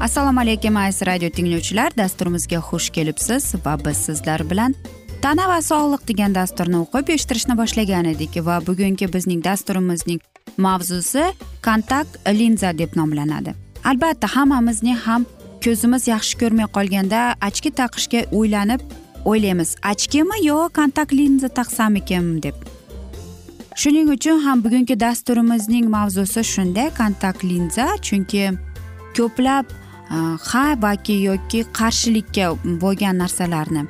assalomu alaykum aziz radio tinglovchilar. Dasturimizga xush kelibsiz va biz sizlar bilan tana va sog'liq degan dasturni o'qib eshittirishni boshlagan edik va bugungi bizning dasturimizning mavzusi kontakt linza deb nomlanadi. Albatta hammamizning ham ko'zimiz yaxshi ko'rmay qolganda ochki taqishga o'ylanib o'ylaymiz. Ochkimi yo kontakt linza taqsamikin deb. Shuning uchun ham bugungi dasturimizning mavzusi shunday kontakt linza chunki ko'plab ha balki yoki qarshilikka bo'lgan narsalarni.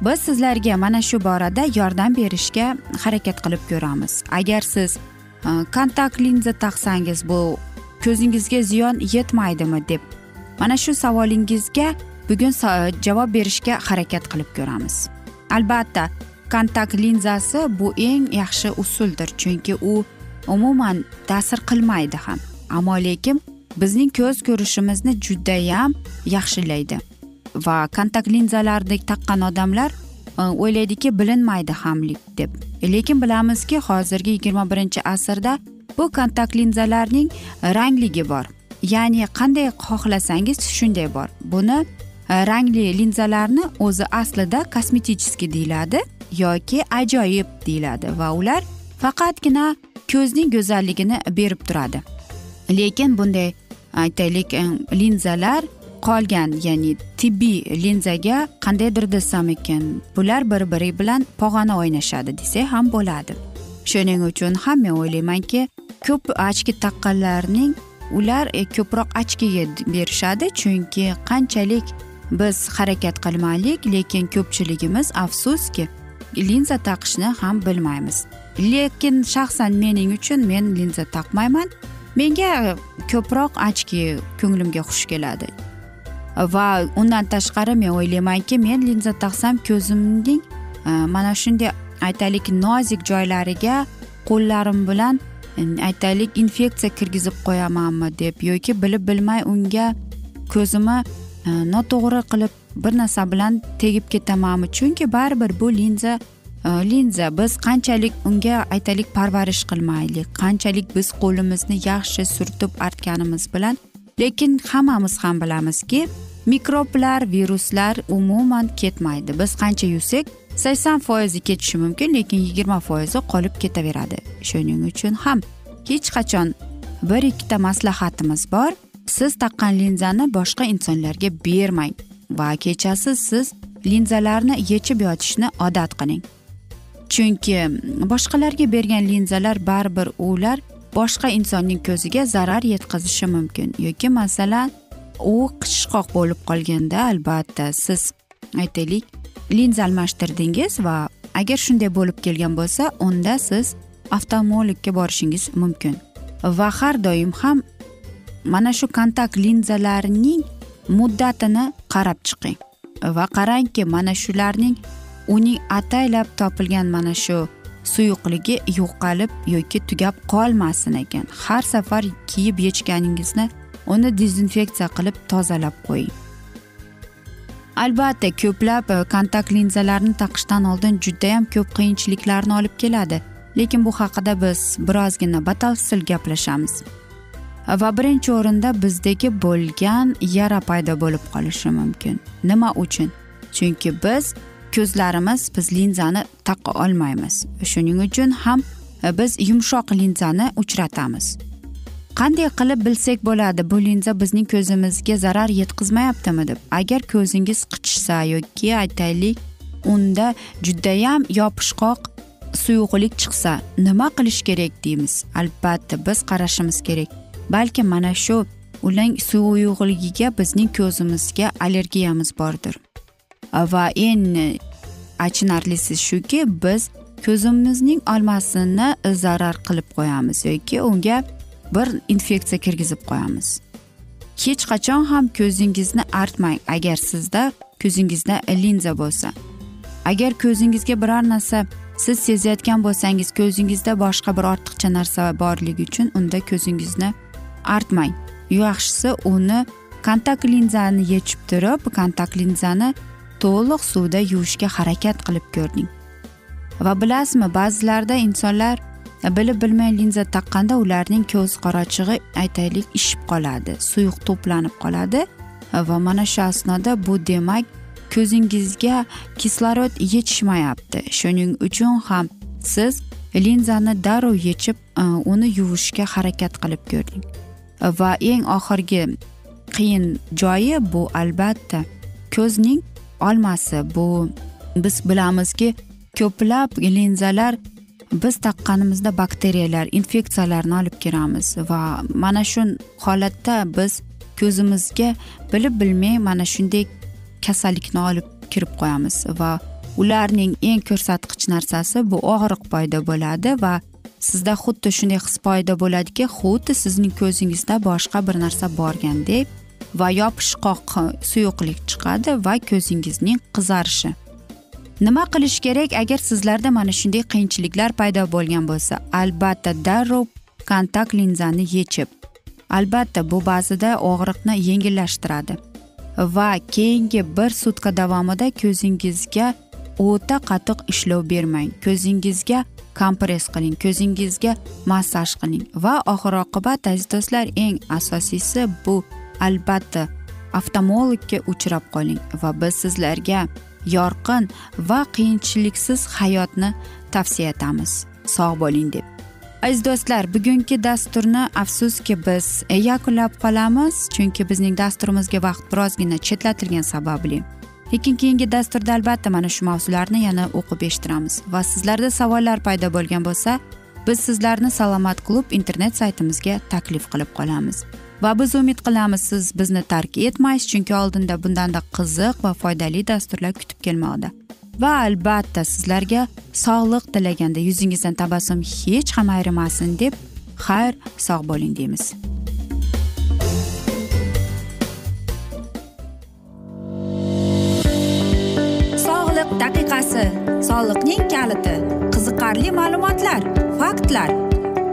Biz sizlarga mana shu borada yordam berishga harakat qilib ko'ramiz. Agar siz e, kontakt linza taqsangiz bu ko'zingizga ziyon yetmaydimi deb mana shu savolingizga bugun javob berishga harakat qilib ko'ramiz. Albatta kontakt linzasi bu eng yaxshi usuldir chunki u umuman ta'sir qilmaydi ham. Ammo lekin bizning ko'z ko'rishimizni judayam yaxshilaydi. Va kontakt linzalarni taqqan odamlar e, o'ylaydiki bilinmaydi hamlik deb. Lekin bilamizki hozirgi yigirma birinchi asrda bu kontakt linzalarning rangligi bor. Ya'ni qanday xohlasangiz shunday bor. Buni e, rangli linzalarni o'zi aslida kosmeticheskiy deyiladi yoki ajoyib deyiladi va ular faqatgina ko'zning go'zalligini berib turadi. Lekin bunday aytaylik linzalar qolgan ya'ni tibbiy linzaga qandaydir desam ekan. Bular bir biri bilan pog'ona o'ynashadi desak ham bo'ladi. Shuning uchun ham men o'ylaymanki ko'p ochki taqqanlarning ular e, ko'proq ochkiga berishadi. Chunki qanchalik biz harakat qilmaylik lekin ko'pchiligimiz afsuski linza taqishni ham bilmaymiz. Lekin shaxsan mening uchun men linza taqmayman. Menga ko'proq ochki ko'nglimga xush keladi. Va undan tashqari men o'ylaymanki men linza taqsam ko'zimning e, mana shunday aytaylik nozik joylariga qo'llarim bilan e, aytaylik infeksiya kirgizib qo'yamanmi deb yoki bilib bilmay unga ko'zimni e, noto'g'ri qilib bir narsa bilan tegib ketamanmi? Chunki baribir bu linza linza biz qanchalik unga aytaylik parvarish qilmaylik qanchalik biz qo'limizni yaxshi surtib artganimiz bilan lekin hammamiz ham bilamizki mikroblar viruslar umuman ketmaydi biz qancha yuvsak sakson foizi ketishi mumkin lekin yigirma foizi qolib ketaveradi shuning uchun ham hech qachon bir ikkita maslahatimiz bor siz taqqan linzani boshqa insonlarga bermang va kechasi siz linzalarni yechib yotishni odat qiling chunki boshqalarga bergan linzalar baribir ular boshqa insonning ko'ziga zarar yetkazishi mumkin. Yoki masalan u qishqoq bo'lib qolganda albatta siz aytaylik linza almashtirdingiz va agar shunday bo'lib kelgan bo'lsa unda siz oftalmologga borishingiz mumkin. Va har doim ham mana shu kontakt linzalarning muddatini qarab chiqing va qarangki mana shularning uning ataylab topilgan mana shu suyuqligi yo'qolib yoki tugab qolmasin ekan. Har safar kiyib yechganingizni uni dezinfeksiya qilib tozalab qo'ying. Albatta ko'plab e, kontakt linzalarni taqishdan oldin judayam ko'p qiyinchiliklarni olib keladi. Lekin bu haqida biz birozgina batafsil gaplashamiz. Va birinchi o'rinda bizdagi bo'lgan yara paydo bo'lib qolishi mumkin. Nima uchun? Chunki biz ko'zlarimiz biz linzani taqa olmaymiz. Shuning uchun ham e, biz yumshoq linzani uchratamiz. Qanday qilib bilsak bo'ladi bu linza bizning ko'zimizga zarar yetkazmayaptimi deb? Agar ko'zingiz qichishsa yoki aytaylik unda judayam yopishqoq suyuqlik chiqsa nima qilish kerak deymiz? Albatta biz qarashimiz kerak. Balki mana shu ulang suyuqligiga bizning ko'zimizga allergiyamiz bordir. Va eng achinarlisi shuki biz ko'zimizning olmasini zarar qilib qo'yamiz yoki unga bir infeksiya kirgizib qo'yamiz. Hech qachon ham ko'zingizni artmang. Agar sizda ko'zingizda linza bo'lsa agar ko'zingizga biror narsa siz sezayotgan bo'lsangiz ko'zingizda boshqa bir ortiqcha narsa borligi uchun unda ko'zingizni artmang. Yaxshisi uni kontakt linzani yechib turib kontakt linzani to'liq suvda yuvishga harakat qilib ko'ring va bilasizmi ba'zilarda insonlar bilib bilmay linza taqqanda ularning ko'z qorachig'i aytaylik ishib qoladi suyuq to'planib qoladi. Va mana shu asnoda bu demak ko'zingizga kislorod yetishmayapti. Shuning uchun ham siz linzani darrov yechib e, uni yuvishga harakat qilib ko'ring va eng oxirgi qiyin joyi bu albatta ko'zning olmasi bu biz bilamizki ko'plab linzalar biz taqqanimizda bakteriyalar infeksiyalarni olib kiramiz va mana shu holatda biz ko'zimizga bilib bilmay mana shunday kasallikni olib kirib qo'yamiz va ularning eng ko'rsatkich narsasi bu og'riq paydo bo'ladi va sizda xuddi shunday his paydo bo'ladiki xuddi sizning ko'zingizda boshqa bir narsa borgandek va yopishqoq suyuqlik chiqadi va ko'zingizning qizarishi. Nima qilish kerak agar sizlarda mana shunday qiyinchiliklar paydo bo'lgan bo'lsa? Albatta darrov kontakt linzani yechib albatta bu ba'zida og'riqni yengillashtiradi. Va keyingi bir sutka davomida ko'zingizga o'ta qattiq ishlov bermang. Ko'zingizga kompress qiling ko'zingizga massaj qiling. Va oxir oqibat aziz do'stlar eng asosiysi bu albatta oftalmologga uchrab qoling va biz sizlarga yorqin va qiyinchiliksiz hayotni tavsiya etamiz. Sog' bo'ling deb. Aziz do'stlar bugungi dasturni afsuski biz yakunlab qolamiz chunki bizning dasturimizga vaqt birozgina chetlatilgani sababli. Lekin keyingi dasturda albatta mana shu mavzularni yana o'qib eshittiramiz va sizlarda savollar paydo bo'lgan bo'lsa biz sizlarni salomat klub internet saytimizga taklif qilib qolamiz. Va biz umid qilamiz siz bizni tark etmaysiz chunki oldinda bundanda qiziq va foydali dasturlar kutib kelmoqda. Va albatta sizlarga sog'liq tilaganda yuzingizdan tabassum hech ham ayrimasin deb xayr sog' bo'ling deymiz. Sog'liq daqiqasi soliqning kaliti qiziqarli ma'lumotlar faktlar.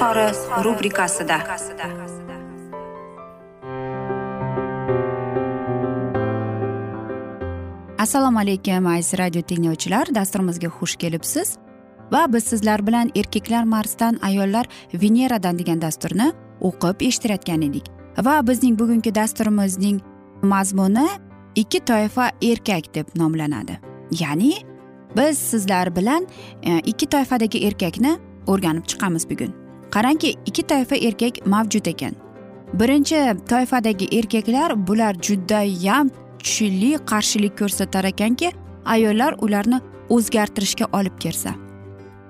izhori rubrikasida. Assalomu alaykum aziz radio tinglovchilar. Dasturimizga xush kelibsiz. Va biz sizlar bilan erkaklar marsdan ayollar veneradan degan dasturni o'qib eshittirayotgan edik. Va bizning bugungi dasturimizning mazmuni ikki toifa erkak deb nomlanadi. Ya'ni biz sizlar bilan e, ikki toifadagi erkakni o'rganib chiqamiz bugun. Qarangki ikki toifa erkak mavjud ekan. Birinchi toifadagi erkaklar bular judayam kuchli qarshilik ko'rsatar ekanki ayollar ularni o'zgartirishga olib kelsa.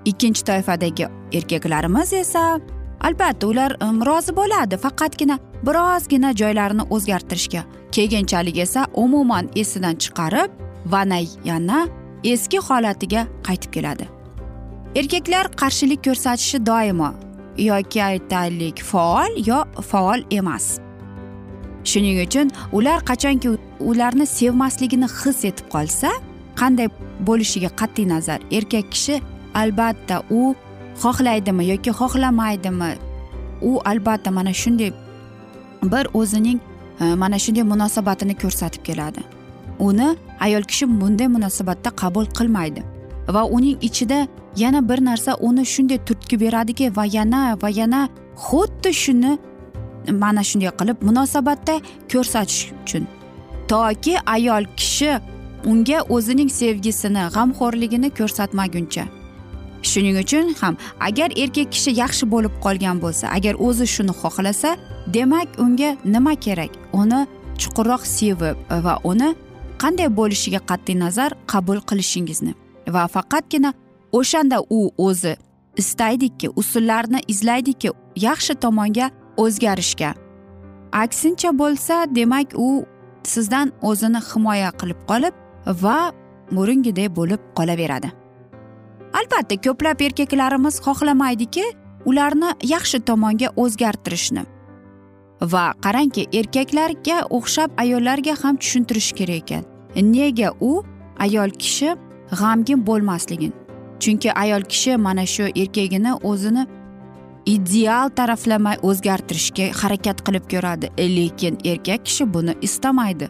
Ikkinchi toifadagi erkaklarimiz esa albatta ular um, rozi bo'ladi faqatgina birozgina joylarini o'zgartirishga. Keyinchalik esa umuman esidan chiqarib va yana eski holatiga qaytib keladi. Erkaklar qarshilik ko'rsatishi doimo yoki aytaylik faol yo faol emas. Shuning uchun ular qachonki ularni sevmasligini his etib qolsa qanday bo'lishiga qat'iy nazar. Erkak kishi albatta u xohlaydimi yoki xohlamaydimi u albatta mana shunday bir o'zining e, mana shunday munosabatini ko'rsatib keladi. Uni ayol kishi bunday munosabatda qabul qilmaydi. Va uning ichida yana bir narsa uni shunday turtki beradiki va yana va yana xuddi shuni mana shunday qilib munosabatda ko'rsatish uchun. Toki ayol kishi unga o'zining sevgisini g'amxo'rligini ko'rsatmaguncha. Shuning uchun ham agar erkak kishi yaxshi bo'lib qolgan bo'lsa agar o'zi shuni xohlasa demak unga nima kerak? Uni chuqurroq sevib va uni qanday bo'lishiga qat'iy nazar qabul qilishingizni va faqatgina o'shanda u o'zi istaydiki usullarni izlaydiki yaxshi tomonga o'zgarishga. Aksincha bo'lsa demak u sizdan o'zini himoya qilib qolib va mo'ringiday bo'lib qolaveradi. Albatta ko'plab erkaklarimiz xohlamaydiki ularni yaxshi tomonga o'zgartirishni va qarangki erkaklarga o'xshab ayollarga ham tushuntirish kerak ekan. Nega u ayol kishi g'amgin bo'lmasligin. Chunki ayol kishi mana shu erkagini o'zini ideal taraflamay o'zgartirishga harakat qilib ko'radi. Lekin erkak kishi buni istamaydi.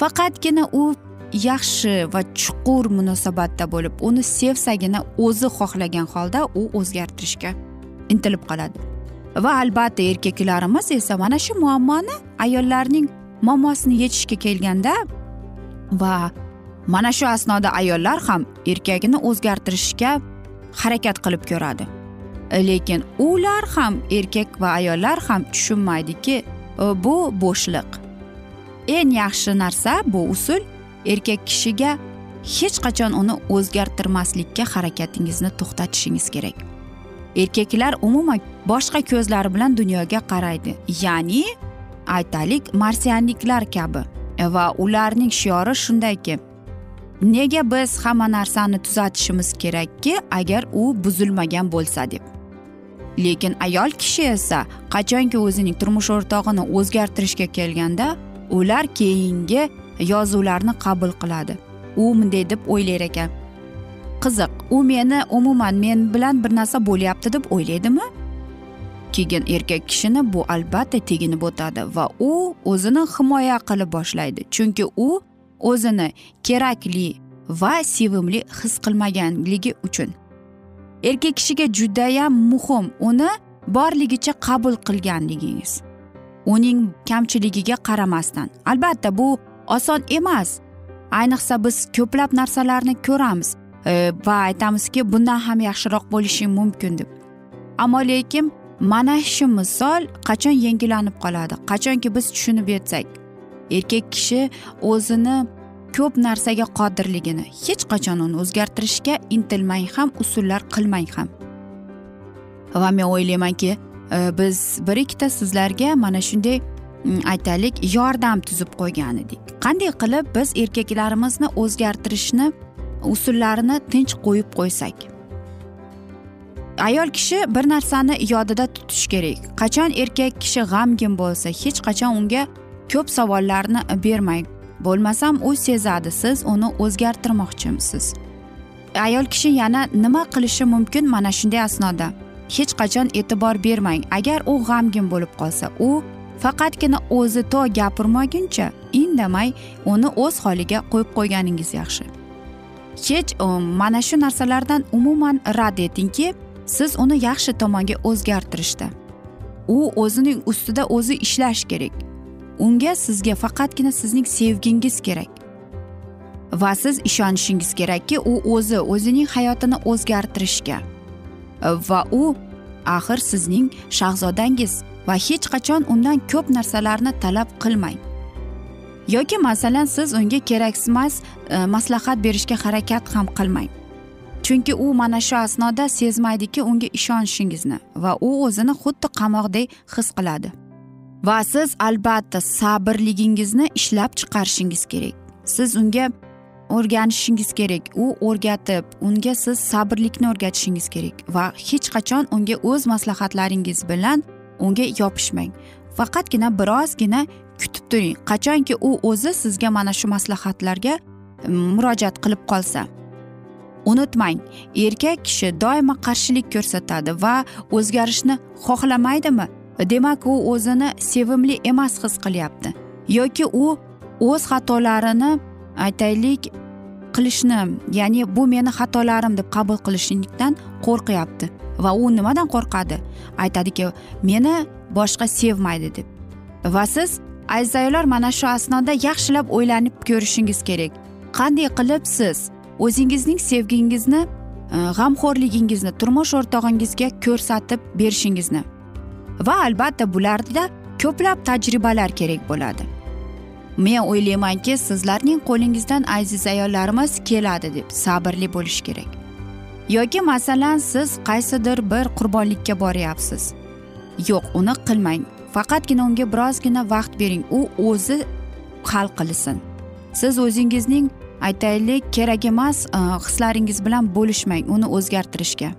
Faqatgina u yaxshi va chuqur munosabatda bo'lib uni sevsagina o'zi xohlagan holda u o'zgartirishga intilib qoladi. Va albatta erkaklarimiz esa mana shu muammoni ayollarning muammosini yechishga kelganda va mana shu asnoda ayollar ham erkagini o'zgartirishga harakat qilib ko'radi. Lekin ular ham erkak va ayollar ham tushunmaydiki e, bu bo'shliq. Eng yaxshi narsa bu usul erkak kishiga hech qachon uni o'zgartirmaslikka harakatingizni to'xtatishingiz kerak. Erkaklar umuman boshqa ko'zlar bilan dunyoga qaraydi ya'ni aytaylik marsianliklar kabi. E, va ularning shiori shundayki nega biz hamma narsani tuzatishimiz kerakki agar u buzilmagan bo'lsa deb? Lekin ayol kishi esa qachonki o'zining turmush o'rtog'ini o'zgartirishga kelganda ular keyingi yozuvlarni qabul qiladi. U bunday deb o'ylar ekan. Qiziq u meni umuman men bilan bir narsa bo'lyapti deb o'ylaydimi? Keyin erkak kishini bu albatta teginib o'tadi va u o'zini himoya qilib boshlaydi. Chunki u o'zini kerakli va sevimli his qilmaganligi uchun. Erkak kishiga judayam muhim uni borligicha qabul qilganligingiz. Uning kamchiligiga qaramasdan. Albatta bu oson emas. Ayniqsa biz ko'plab narsalarni ko'ramiz e, va aytamizki bundan ham yaxshiroq bo'lishi mumkin deb. Ammo lekin mana shu misol qachon yengillanib qoladi? Qachonki biz tushunib yetsak? Erkak kishi o'zini ko'p narsaga qodirligini hech qachon uni o'zgartirishga intilmang ham usullar qilmang ham. Va men o'ylaymanki e, biz bir ikkita sizlarga mana shunday aytaylik yordam tuzib qo'ygan edik qanday qilib biz erkaklarimizni o'zgartirishni usullarini tinch qo'yib qo'ysak? Ayol kishi bir narsani yodida tutish kerak. Qachon erkak kishi g'amgin bo'lsa hech qachon unga ko'p savollarni bermang bo'lmasam u sezadi siz uni o'zgartirmoqchimisiz? Ayol kishi yana nima qilishi mumkin mana shunday asnoda. Hech qachon e'tibor bermang. Agar u g'amgin bo'lib qolsa u faqatgina o'zi to gapirmaguncha indamay uni o'z holiga qo'yib qo'yganingiz yaxshi. Hech mana shu narsalardan umuman rad etingki siz uni yaxshi tomonga o'zgartirishda. U o'zining ustida o'zi ishlash kerak. Unga sizga faqatgina sizning sevgingiz kerak. Va siz ishonishingiz kerakki u o'zi o'zining hayotini o'zgartirishga. Va u axir sizning shahzodangiz va hech qachon undan ko'p narsalarni talab qilmang. Yoki masalan siz unga keraksizmas e, maslahat berishga harakat ham qilmang. Chunki u mana shu asnoda sezmaydiki unga ishonishingizni va u o'zini xuddi qamoqdek his qiladi. Va siz albatta sabrligingizni ishlab chiqarishingiz kerak. Siz unga o'rganishingiz kerak. U o'rgatib unga siz sabrlikni o'rgatishingiz kerak va hech qachon unga o'z maslahatlaringiz bilan unga yopishmang. Faqatgina birozgina kutib turing. Qachonki u o'zi sizga mana shu maslahatlarga murojaat qilib qolsa. Unutmang erkak kishi doimo qarshilik ko'rsatadi va o'zgarishni xohlamaydimi? Demak u o'zini sevimli emas his qilyapti. Yoki u o'z xatolarini aytaylik qilishni ya'ni bu meni xatolarim deb qabul qilishlikdan qo'rqyapti. Va u nimadan qo'rqadi? Aytadiki meni boshqa sevmaydi deb. Va siz aziz ayollar mana shu asnoda yaxshilab o'ylanib ko'rishingiz kerak. Qanday qilib siz o'zingizning sevgingizni e, g'amxo'rligingizni turmush o'rtog'ingizga ko'rsatib berishingizni va albatta bularda ko'plab tajribalar kerak bo'ladi. Men o'ylaymanki sizlarning qo'lingizdan aziz ayollarimiz keladi deb sabrli bo'lish kerak. Yoki masalan siz qaysidir bir qurbonlikka boryapsiz. Yo'q uni qilmang. Faqatgina unga birozgina vaqt bering. U o'zi hal qilsin siz o'zingizning aytaylik kerak emas e, hislaringiz bilan bo'lishmang uni o'zgartirishga.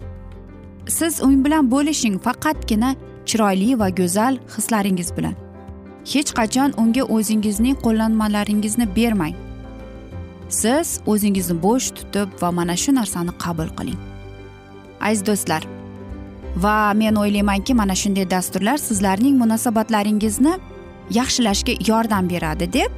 Siz u bilan bo'lishing faqatgina chiroyli va go'zal hislaringiz bilan. Hech qachon unga o'zingizning qo'llanmalaringizni bermang. Siz o'zingizni bo'sh tutib va mana shu narsani qabul qiling. Aziz do'stlar va men o'ylaymanki mana shunday dasturlar sizlarning munosabatlaringizni yaxshilashga yordam beradi deb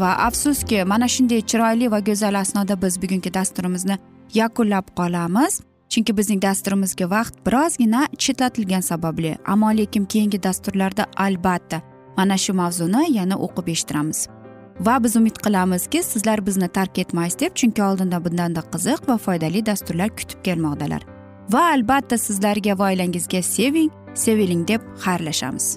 va afsuski mana shunday chiroyli va go'zal asnoda biz bugungi dasturimizni yakunlab qolamiz. Chunki bizning dasturimizga vaqt birozgina chetlatilgani sababli ammo lekin keyingi dasturlarda albatta mana shu mavzuni yana o'qib eshittiramiz. Va biz umid qilamizki sizlar bizni tark etmaysiz deb chunki oldinda bundanda qiziq va foydali dasturlar kutib kelmoqdalar. Va albatta sizlarga va oilangizga seving seviling deb xayrlashamiz.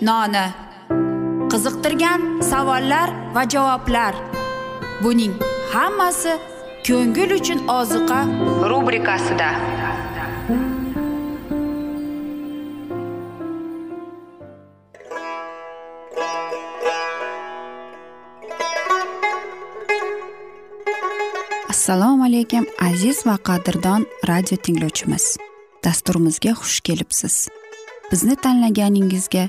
noni. Qiziqtirgan savollar va javoblar. Buning hammasi ko'ngil uchun oziqa rubrikasida. Assalomu alaykum aziz va qadrdon radio tinglovchimiz. Dasturimizga xush kelibsiz. Bizni tanlaganingizga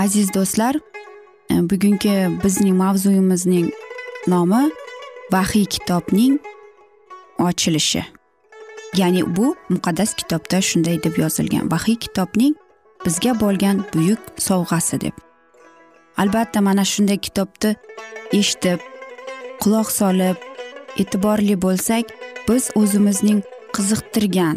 Aziz do'stlar e, bugungi bizning mavzuyimizning nomi vahiy kitobning ochilishi. Ya'ni bu muqaddas kitobda shunday deb yozilgan. Vahiy kitobning bizga bo'lgan buyuk sovg'asi deb. Albatta mana shunday kitobni eshitib quloq solib e'tiborli bo'lsak biz o'zimizning qiziqtirgan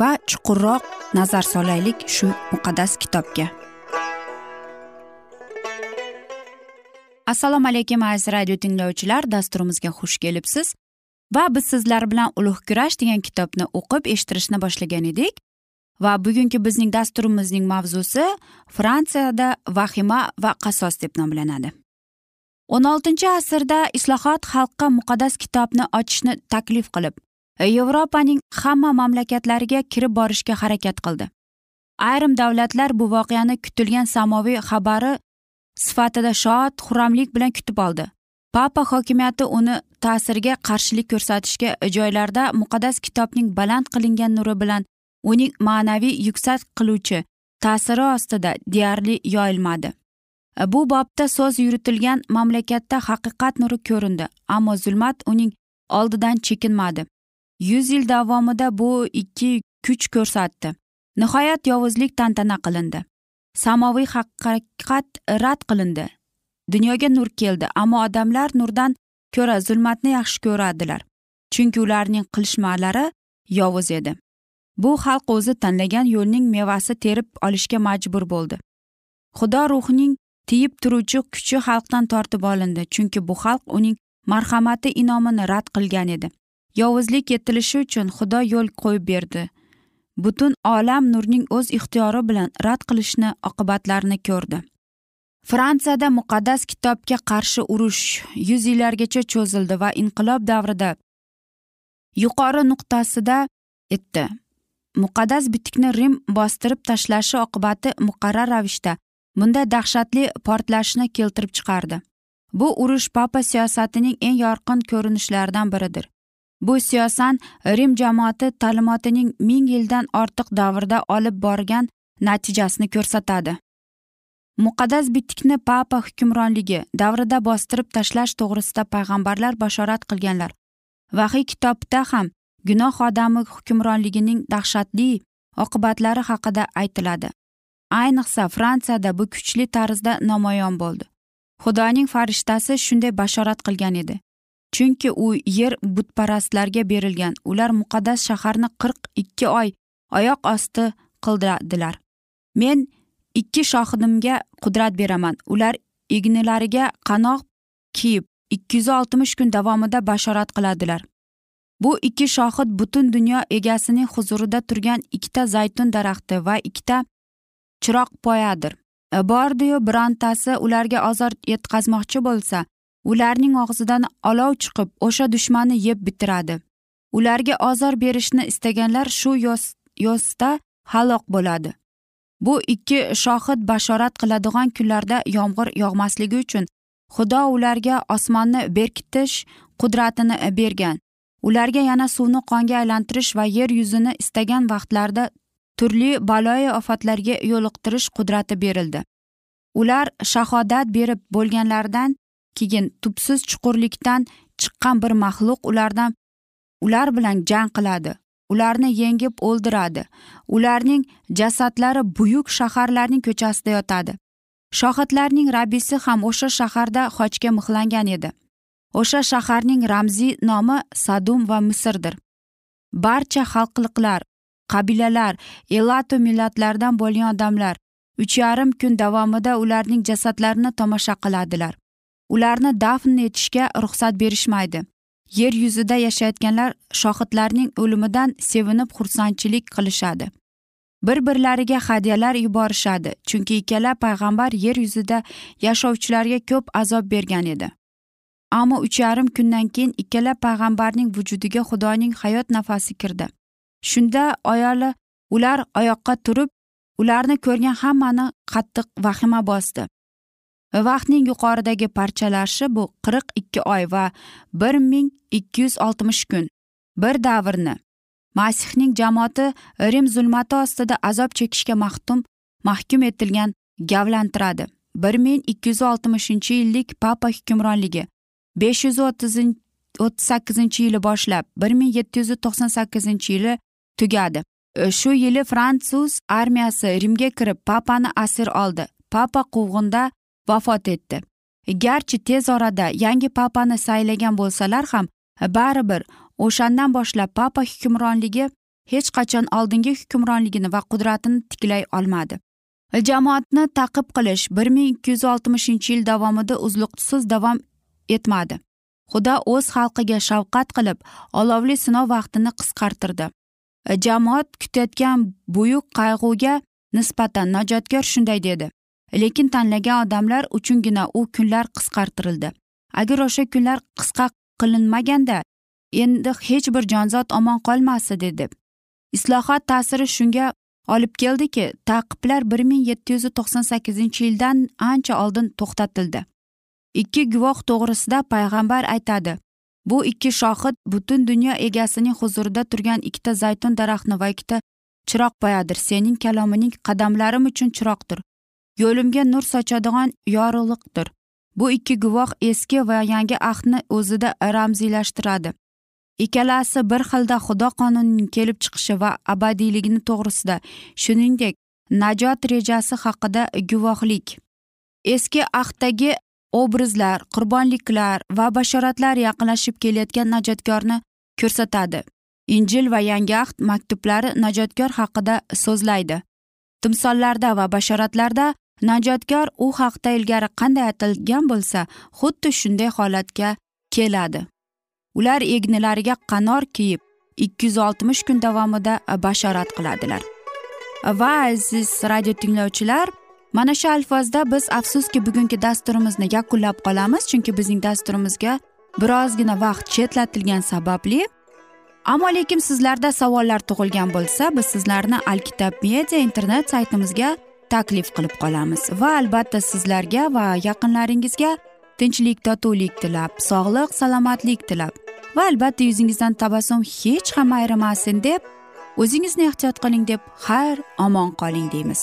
va chuqurroq nazar solaylik shu muqaddas kitobga. Assalomu alaykum aziz radio tinglovchilar. Dasturimizga xush kelibsiz. Va biz sizlar bilan ulug' kurash degan kitobni o'qib eshittirishni boshlagan edik. Va bugungi bizning dasturimizning mavzusi fransiyada vahima va qasos deb nomlanadi. O'n oltinchi asrda islohot xalqqa muqaddas kitobni ochishni taklif qilib yevropaning hamma mamlakatlariga kirib borishga harakat qildi. Ayrim davlatlar bu voqeani kutilgan samoviy xabari sifatida shod xurramlik bilan kutib oldi. Papa hokimiyati uni ta'siriga qarshilik ko'rsatishga joylarda muqaddas kitobning baland qilingan nuri bilan uning ma'naviy yuksak qiluvchi ta'siri ostida deyarli yoyilmadi. Bu bobda so'z yuritilgan mamlakatda haqiqat nuri ko'rindi ammo zulmat uning oldidan chekinmadi. Yuz yil davomida bu ikki kuch ko'rsatdi. Nihoyat yovuzlik tantana qilindi. Samoviy haqiqat rad qilindi. Dunyoga nur keldi ammo odamlar nurdan ko'ra zulmatni yaxshi ko'radilar chunki ularning qilishmalari yovuz edi. Bu xalq o'zi tanlagan yo'lning mevasi terib olishga majbur bo'ldi. Xudo ruhining tiyib turuvchi kuchi xalqdan tortib olindi chunki bu xalq uning marhamati inomini rad qilgan edi. Yovuzlik yetilishi uchun xudo yo'l qo'yib berdi. Butun olam nurning o'z ixtiyori bilan rad qilishni oqibatlarini ko'rdi. Fransiyada muqaddas kitobga qarshi urush yuz yillargacha cho'zildi va inqilob davrida yuqori nuqtasida etdi. Muqaddas bitikni rim bostirib tashlashi oqibati muqarrar ravishda bunday dahshatli portlashni keltirib chiqardi. Bu urush papa siyosatining eng yorqin ko'rinishlaridan biridir. Bu siyosan rim jamoati ta'limotining ming yildan ortiq davrda olib borgan natijasini ko'rsatadi. Muqaddas bitikni papa hukmronligi davrida bostirib tashlash to'g'risida payg'ambarlar bashorat qilganlar. Vahiy kitobda ham gunoh odami hukmronligining dahshatli oqibatlari haqida aytiladi. Ayniqsa fransiyada bu kuchli tarzda namoyon bo'ldi. Xudoning farishtasi shunday bashorat qilgan edi. Chunki u yer butparastlarga berilgan. Ular muqaddas shaharni qirq ikki oy oyoq osti qildiradilar. Men ikki shohidimga qudrat beraman. Ular ignilariga qanoq kiyib ikki yuz oltmish kun davomida bashorat qiladilar. Bu ikki shohid butun dunyo egasining huzurida turgan ikkita zaytun daraxti va ikkita chiroq poyadir. E, bordiyu birontasi ularga ozor yetkazmoqchi bo'lsa ularning og'zidan olov chiqib o'sha dushmanni yeb bitiradi. Ularga ozor berishni istaganlar shu yo'sda halok bo'ladi. Bu ikki shohid bashorat qiladigan kunlarda yomg'ir yog'masligi uchun xudo ularga osmonni berkitish qudratini bergan. Ularga yana suvni qonga aylantirish va yer yuzini istagan vaqtlarda turli baloyi ofatlarga yo'liqtirish qudrati berildi. Ular shahodat berib bo'lganlaridan keyin tubsiz chuqurlikdan chiqqan bir maxluq ulardan ular bilan jang qiladi. Ularni yengib o'ldiradi. Ularning jasadlari buyuk shaharlarning ko'chasida yotadi. Shohidlarning rabbisi ham o'sha shaharda xochga mixlangan edi. O'sha shaharning ramziy nomi sadum va misrdir. Barcha xalqliqlar qabilalar elatu millatlardan bo'lgan odamlar uch yarim kun davomida ularning jasadlarini tomosha qiladilar. Ularni dafn etishga ruxsat berishmaydi. Yer yuzida yashayotganlar shohidlarning o'limidan sevinib xursandchilik qilishadi. Bir birlariga hadyalar yuborishadi chunki ikkala payg'ambar yer yuzida yashovchilarga ko'p azob bergan edi. Ammo uch yarim kundan keyin ikkala payg'ambarning vujudiga xudoning hayot nafasi kirdi. Shunda ayoli ular oyoqqa turib ularni ko'rgan hammani qattiq vahima bosdi. Vaqtning yuqoridagi parchalashi bu qirq ikki oy va bir ming ikki yuz oltmish kun. Bir davrni. Masihning jamoati rim zulmati ostida azob chekishga mahtum mahkum etilgan gavlantiradi. Bir ming ikki yuz oltmishinchi yillik papa hukmronligi besh yuz o'ttiz sakkizinchi yili boshlab bir ming yetti yuz to'qson sakkizinchi yili tugadi. E, shu yili fransuz armiyasi rimga kirib papani asir oldi. Papa quvg'inda vafot etdi. Garchi tez orada yangi papani saylagan bo'lsalar ham baribir o'shandan boshlab papa hukmronligi hech qachon oldingi hukmronligini va qudratini tiklay olmadi. Jamoatni taqib qilish bir ming ikki yuz oltmishinchi yil davomida uzluqsiz davom etmadi. Xudo o'z xalqiga shafqat qilib olovli sinov vaqtini qisqartirdi. Jamoat kutayotgan buyuk qayg'uga nisbatan najotkor shunday dedi. Lekin tanlagan odamlar uchungina u kunlar qisqartirildi. Agar o'sha kunlar qisqa qilinmaganda endi hech bir jonzot omon qolmasdi dedi. Islohot ta'siri shunga olib keldiki taqiblar bir ming yetti yuz to'qson sakkizinchi yildan ancha oldin to'xtatildi. Ikki guvoh to'g'risida payg'ambar aytadi bu ikki shohid butun dunyo egasining huzurida turgan ikkita zaytun daraxtni va ikkita chiroq poyadir sening kalomining qadamlarim uchun chiroqdir. Yo'limga nur sochadigan yorug'liqdir. Bu ikki guvoh eski va yangi ahdni o'zida ramziylashtiradi. Ikkalasi bir xilda xudo qonunining kelib chiqishi va abadiyligini to'g'risida. Shuningdek najot rejasi haqida guvohlik. Eski ahddagi obrazlar qurbonliklar va bashoratlar yaqinlashib kelayotgan najotkorni ko'rsatadi. Injil va yangi ahd maktublari najotkor haqida so'zlaydi. Timsollarda va bashoratlarda najotkor u haqda ilgari qanday aytilgan bo'lsa xuddi shunday holatga keladi. Ular egnilariga qanor kiyib ikki yuz oltmish kun davomida bashorat qiladilar. Va aziz radio tinglovchilar mana shu alfozda biz afsuski bugungi dasturimizni yakunlab qolamiz chunki bizning dasturimizga birozgina vaqt chetlatilgani sababli. Ammo lekin sizlarda savollar tug'ilgan bo'lsa biz sizlarni alkitab media internet saytimizga taklif qilib qolamiz. Va albatta sizlarga va yaqinlaringizga tinchlik totuvlik tilab sog'lik salomatlik tilab. Va albatta yuzingizdan tabassum hech ham ayrimasin deb o'zingizni ehtiyot qiling deb xayr omon qoling deymiz.